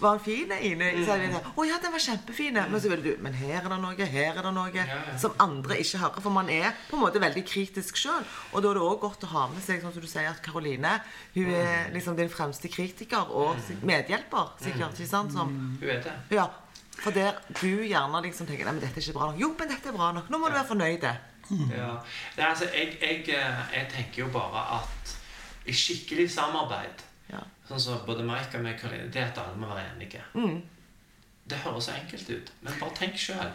var den fin, Ine? Så hadde jeg å ja, den var kjempefin. Men så ville du Men her er det noe, her er det noe ja. som andre ikke hører. For man er på en måte veldig kritisk sjøl. Og da er det òg godt å ha med seg, sånn som du sier, at Karoline hun er liksom din fremste kritiker og medhjelper, sikkert. ikke sant? Som, hun vet det? ja, For der du gjerne liksom tenker Nei, men dette er ikke bra nok. Jo, men dette er bra nok. Nå må du være fornøyd. Ja. Det, er altså, jeg, jeg, eh, jeg tenker jo bare at i skikkelig samarbeid Ja. Sånn som både Mike og meg, Karoline, det er at alle må være enige. Det høres så enkelt ut, men bare tenk sjøl.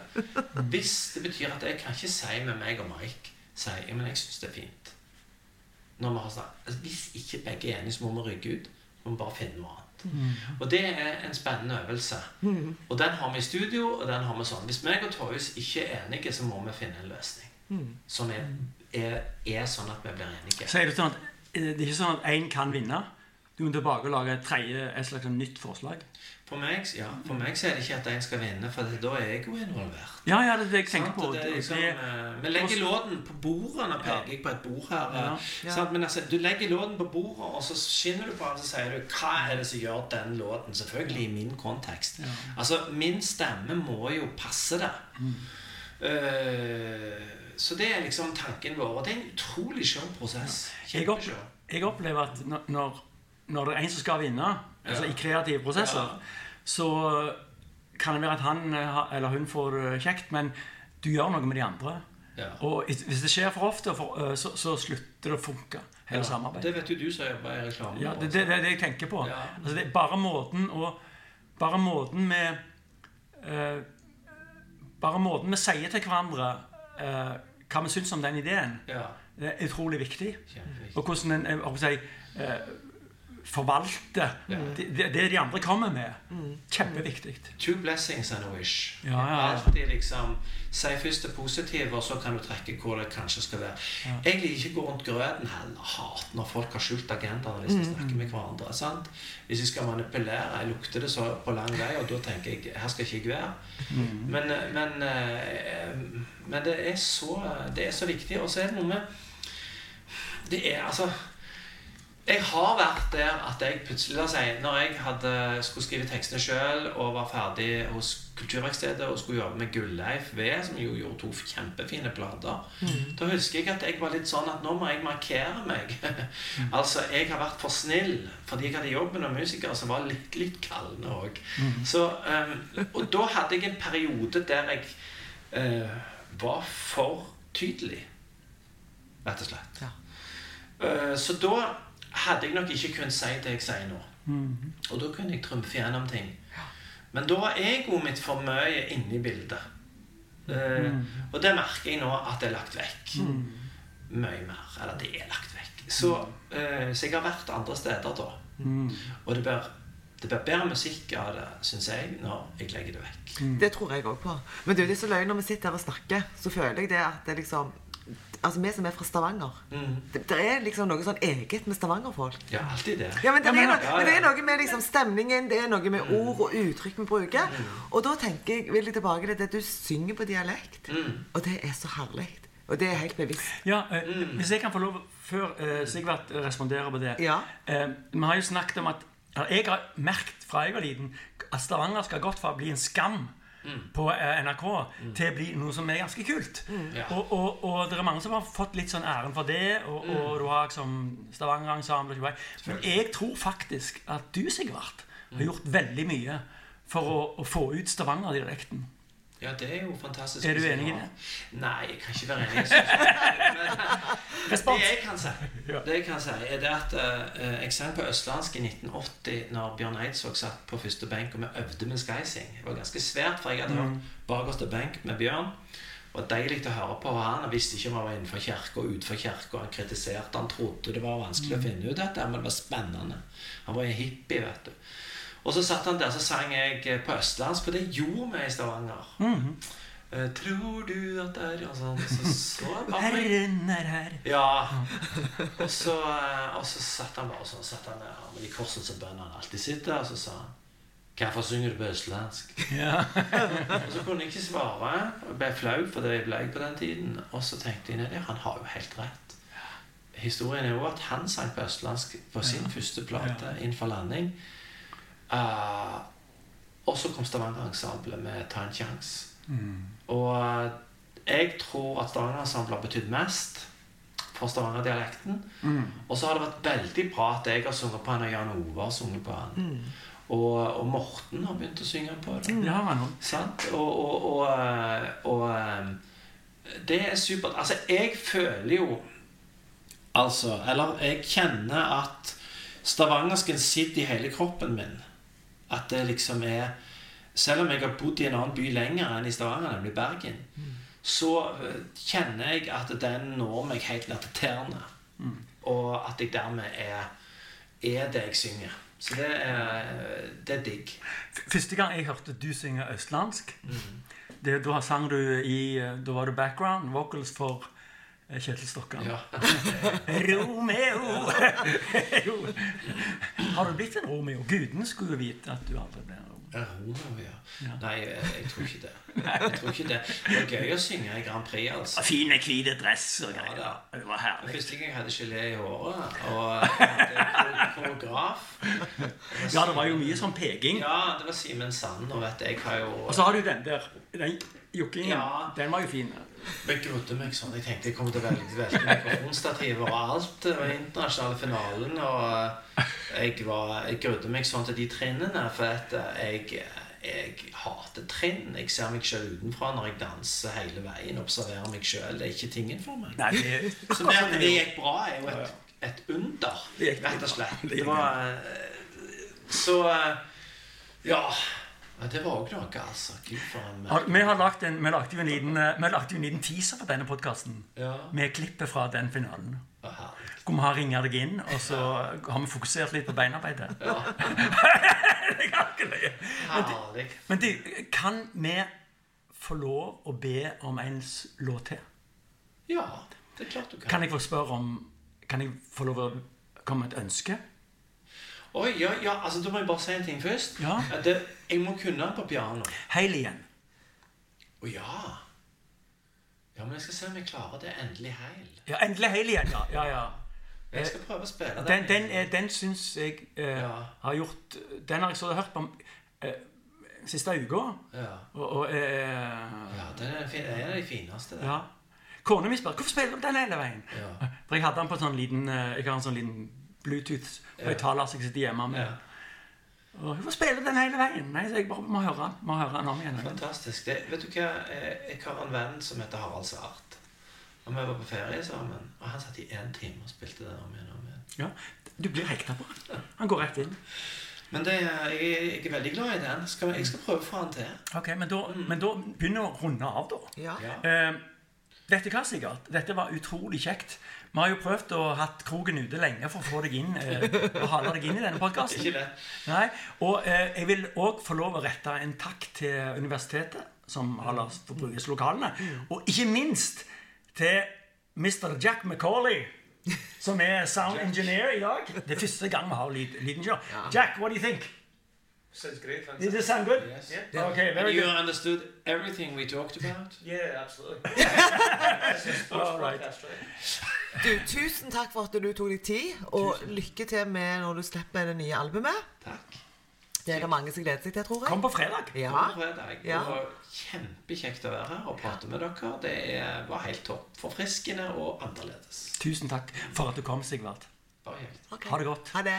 Hvis det betyr at jeg kan ikke si med meg og Mike si, men jeg syns det er fint Når vi har snakket, altså, Hvis ikke begge er enige, så må vi rygge ut. Så må vi bare finne noe annet. Og det er en spennende øvelse. Og den har vi i studio, og den har vi sånn. Hvis meg og Torjus ikke er enige, så må vi finne en løsning som er, er, er sånn at vi blir enige. Sier du sånn at det er ikke sånn at én kan vinne? Du må tilbake og lage et tredje, et slags nytt forslag? For meg, ja, for meg så er det ikke at en skal vinne, for da er jeg jo involvert. Ja, ja, det er det jeg tenker på. Er liksom, Det- eh, vi legger låten på bordet. Nå peker jeg på et bord her. Ja. ja. sant? Men altså, du legger låten på bordet, og så skinner du på den, så sier du hva er det som gjør den låten. Selvfølgelig i min kontekst. Altså, min stemme må jo passe det. Eh, så det er liksom tanken vår. Og det er en utrolig skjønn prosess. Kjempeskjønn. jeg opplever at når, når, det er en som skal vinne, altså i kreative prosesser, så kan det være at han eh, eller hun får det kjekt, men du gjør noe med de andre. Ja. Og hvis det skjer for ofte, eh, så, så slutter det å funke, hele samarbeidet. Det vet jo du som jobber i reklame. Ja, det, det, det er det jeg tenker på. Ja. Altså, det er bare måten å bare måten vi eh, Bare måten vi sier til hverandre eh, hva vi syns om den ideen, Ja. det er utrolig viktig. Og hvordan en jeg jeg, å eh, det, det det de andre kommer med. Kjempeviktig. Two blessings and a wish. Ja, ja, ja. Alltid liksom Si først det positive, og så kan du trekke hvor det kanskje skal være. Jeg liker ikke å gå rundt grøten heller. Hater når folk har skjult agenda når de skal snakke med hverandre. sant? Hvis jeg skal manipulere, jeg lukter det så på lang vei, og da tenker jeg her skal ikke jeg være. Men, men, eh, men det, er så, det er så viktig. Og så er det noe med Det er altså jeg har vært der at jeg plutselig la si, Når jeg hadde, skulle skrive tekstene sjøl og var ferdig hos Kulturverkstedet og skulle jobbe med Gulleif V, som jo gjorde to kjempefine plater, da husker jeg at jeg var litt sånn at nå må jeg markere meg. *laughs* altså, jeg har vært for snill fordi jeg hadde jobb med noen musikere som var litt, litt kalne òg. og da hadde jeg en periode der jeg uh, var for tydelig, rett og slett. Ja. Uh, Så da hadde jeg nok ikke kunnet si det jeg sier nå. Og da kunne jeg trumfe gjennom ting. Men da var egoet mitt for mye inne i bildet. Eh, Og det merker jeg nå at det er lagt vekk. Mye mer. Eller det er lagt vekk. Så, eh, så jeg har vært andre steder da. Og det blir, det blir bedre musikk av det, syns jeg, når jeg legger det vekk. Det tror jeg òg på. Men du, det er så løgn når vi sitter her og snakker, så føler jeg det at det liksom Altså vi som er fra Stavanger det, det er liksom noe sånn eget med Stavanger-folk. Ja, alltid det. Ja, men det, Ja, men- er, noe, ja, men det ja. er noe med liksom stemningen, det er noe med ord og uttrykk vi bruker. Og da tenker jeg, vil jeg tilbake til det du synger på dialekt. Og det er så herlig. Og det er helt bevisst. Ja, eh, Hvis jeg kan få lov, før eh, Sigvart responderer på det Ja. eh, Vi har jo snakket om at Jeg har merket fra jeg var liten at Stavanger skal godt for å bli en skam på eh, NRK til å bli noe som er ganske kult. Ja. Og, og, og det er mange som har fått litt sånn æren for det. Og, og du har liksom Stavanger-ensemble. og. Men jeg tror faktisk at du, Sigvart, har gjort veldig mye for å, å få ut Stavanger-dialekten. Ja, det er jo fantastisk. Er du enig i det? Nei, jeg kan ikke være enig. *laughs* Respons. det jeg kan si, det jeg kan si er det at uh, jeg sang på østlandsk i 1980 når Bjørn Eidsvåg satt på første benk, og vi øvde med Skysing. Det var ganske svært, for jeg hadde hørt bakerste benk med Bjørn. Det var deilig å høre på han. Han visste ikke om han var innenfor kirka og utenfor kirka. Han kritiserte, han trodde det var vanskelig å finne ut dette, men det var spennende. Han var en hippie, vet du. Og så satt han der, så sang jeg eh, på østlandsk, for det gjorde vi i Stavanger. Eh, Tror du at det er og sånn, så, så *laughs* bare Herren er her. ja. Og så, eh, og så satt han bare sånn satt han der med de korsene som bøndene alltid sitter, og så sa han Hvorfor synger du på østlandsk? Ja. Og så kunne jeg ikke svare. Jeg ble flau, for det ble jeg på den tiden. Og så tenkte jeg at han har jo helt rett. Historien er jo at han sang på østlandsk på sin første plate, 'Innenfor landing'. Eh, og så kom Stavanger-ensemblet med 'Ta en sjanse'. Og eh, jeg tror at Stavanger-ensemblet har betydd mest for Stavanger-dialekten. Og så har det vært veldig bra at jeg har sunget på den, og Jan Ove har sunget på han. Og, og Morten har begynt å synge på har han òg. Og, og, og, og eh, det er supert. Altså, jeg føler jo Altså, eller jeg kjenner at stavangersken sitter i hele kroppen min. At det liksom er Selv om jeg har bodd i en annen by lenger enn i Stavanger, nemlig Bergen, så eh, kjenner jeg at den når meg helt ned til tærne. Og at jeg dermed er, er det jeg synger. Så det er, det er digg. Første gang jeg hørte du synge østlandsk, det, da sang du i Da var du background vocals for eh, Kjetil Stokkan. Ja. *laughs* Romeo! *laughs* Har du blitt en Romeo? Gudene skulle vite at du aldri ble en Romeo. Romeo, ja. Nei, jeg, jeg tror ikke det. Jeg tror ikke det. Det var gøy å synge i Grand Prix, altså. Fine, hvite dress og greier. Ja, Det var herlig. første gang jeg hadde gelé i håret, og jeg hadde koreograf Ja, det var jo mye sånn peking. Ja, det var Simen Sand, og vet jeg har jo Og så har du den der. Den jukkingen. Ja. Den var jo fin. Jeg grudde meg sånn. Jeg tenkte jeg kom til å velge, velge mikrofonstativer og alt. Og internasjonale finalen, og jeg, var, jeg grudde meg sånn til de trinnene, for at jeg, jeg hater trinn. Jeg ser meg sjøl utenfra når jeg danser hele veien, observerer meg sjøl. Det er ikke tingen for meg. Nei, det, Så det at det gikk bra, er jo et, et under, rett og slett. Det var, eh, så eh, Ja. Ja det var òg noe, altså. Gud, for en Ja, Vi har lagt en, vi lagde jo en liten, eh, jo en liten teaser for denne podkasten. Ja. Med klippet fra den finalen. Aha. Hvor vi har ringt deg inn, og så har vi fokusert litt på beinarbeidet. Ja. *laughs* Løye. Herlig. Men du, kan vi få lov å be om en låt til? Ja, det er klart du kan. Kan jeg få spørre om Kan jeg få lov å komme med et ønske? Oi, ja, ja, altså Da må jeg bare si en ting først. Ja. Det, jeg må kunne den på piano. Heil igjen. Å ja. Ja, men jeg skal se om jeg klarer det endelig heil. Ja, endelig heil igjen, ja. ja, ja. Jeg skal prøve å spille den. Den, den, er- den syns jeg eh, Ja. har gjort Den har jeg så hørt på eh, siste uka. Ja. Og, og eh, ja, den er fin, en av de fineste. Der. ja. Kona mi spør hvorfor spiller du den hele veien. Ja. For jeg hadde den på en sånn liten eh, Jeg har en sånn liten Bluetooth-høyttaler som jeg sitter hjemme med. Og hvorfor spiller du den hele veien? Nei, så jeg bare må høre den. Må høre den om igjen. Fantastisk. Det, vet du hva? Jeg, jeg har en venn som heter Harald Svart. Og vi var på ferie sammen. Og han satt i én time og spilte den om igjen og om igjen. Ja, du blir hekta på den. Han går rett inn. Men det, jeg, jeg er veldig glad i den. Skal, jeg skal prøve å få han til. Ok, Men da, men da begynner vi å runde av, da. Ja. Ja. Eh, dette du hva, Dette var utrolig kjekt. Vi har jo prøvd å hatt kroken ute lenge for å få deg inn eh, og hale deg inn i denne podkasten. Og eh, jeg vil òg få lov å rette en takk til universitetet, som har latt få brukes lokalene. Og ikke minst til Mr. Jack McCauley, som er sound engineer i dag. Det er første gang vi har lyd, lydingeniør. Jack, what do you think? Sounds great. Did Fantastic. it sound good? Yes. Yeah. Okay, And very you good. understood everything we talked about? Yeah, absolutely. *laughs* All right. Du, tusen takk for at du tok deg tid, og lykke til med når du slipper det nye albumet. Takk. Det er det mange som gleder seg til, tror jeg. Kom på fredag. Ja. på fredag. Ja. Og kjempekjekt å være her og prate med dere. Det var helt topp. Forfriskende og annerledes. Tusen takk for at du kom, Sigvart. Bare kjekt. Ok. Ha det godt. Ha det.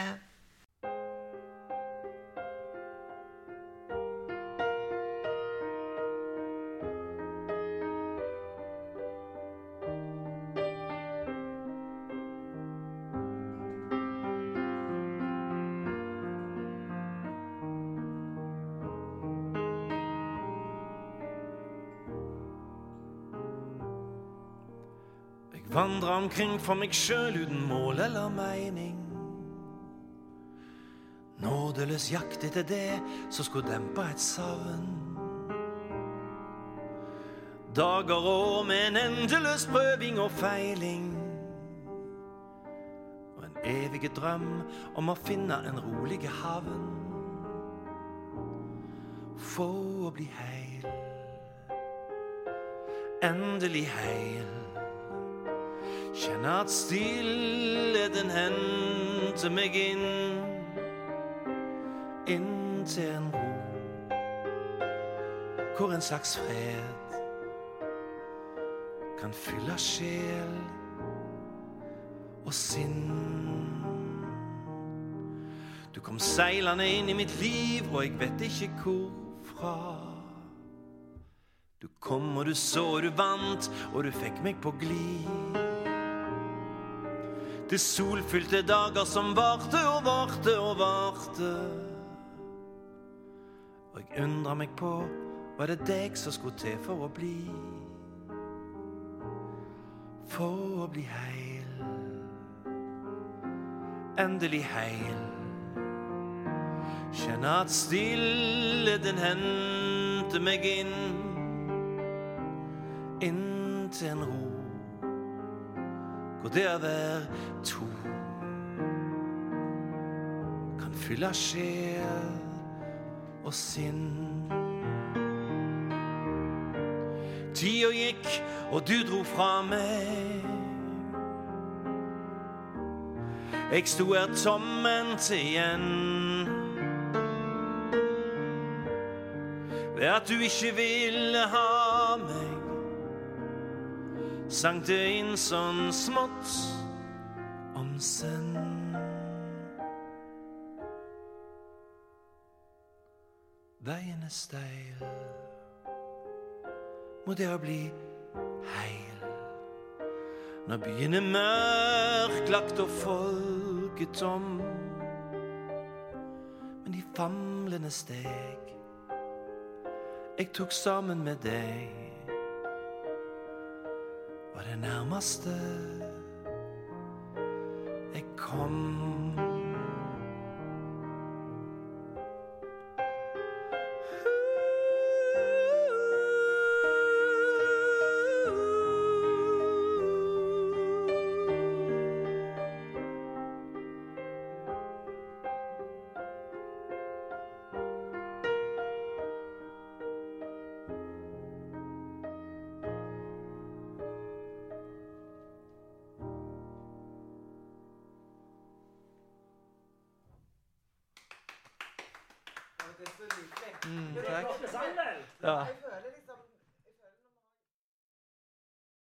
Omkring for meg sjøl uten mål eller mening. Nådeløs jakt etter det som skulle dempe et savn. Dager og år med en endeløs prøving og feiling. Og en evig drøm om å finne en rolig havn. For å bli heil. Endelig heil. Kjenner at stillheten henter meg inn. Inn til en ro Hvor en slags fred Kan fylle sjel Og sinn. Du kom seilende inn i mitt liv Og jeg vet ikke hvorfra. Du kom og du så og du vant Og du fikk meg på glid til solfylte dager som varte og varte og varte. Og jeg undrer meg på, var det deg som skulle til for å bli? For å bli heil. Endelig heil. Kjenne at stillheten henter meg inn. Inn til en ro hvor det å være to kan fylle sjel og sinn. Tida gikk, og du dro fra meg. Jeg sto her tomhendt igjen. Ved at du ikke ville ha sang det inn sånn smått om senn. Veien er steil, må det å bli heil. Når byen er mørklagt og folketom, men de famlende steg. Jeg tok sammen med deg. Var det nærmeste jeg kom.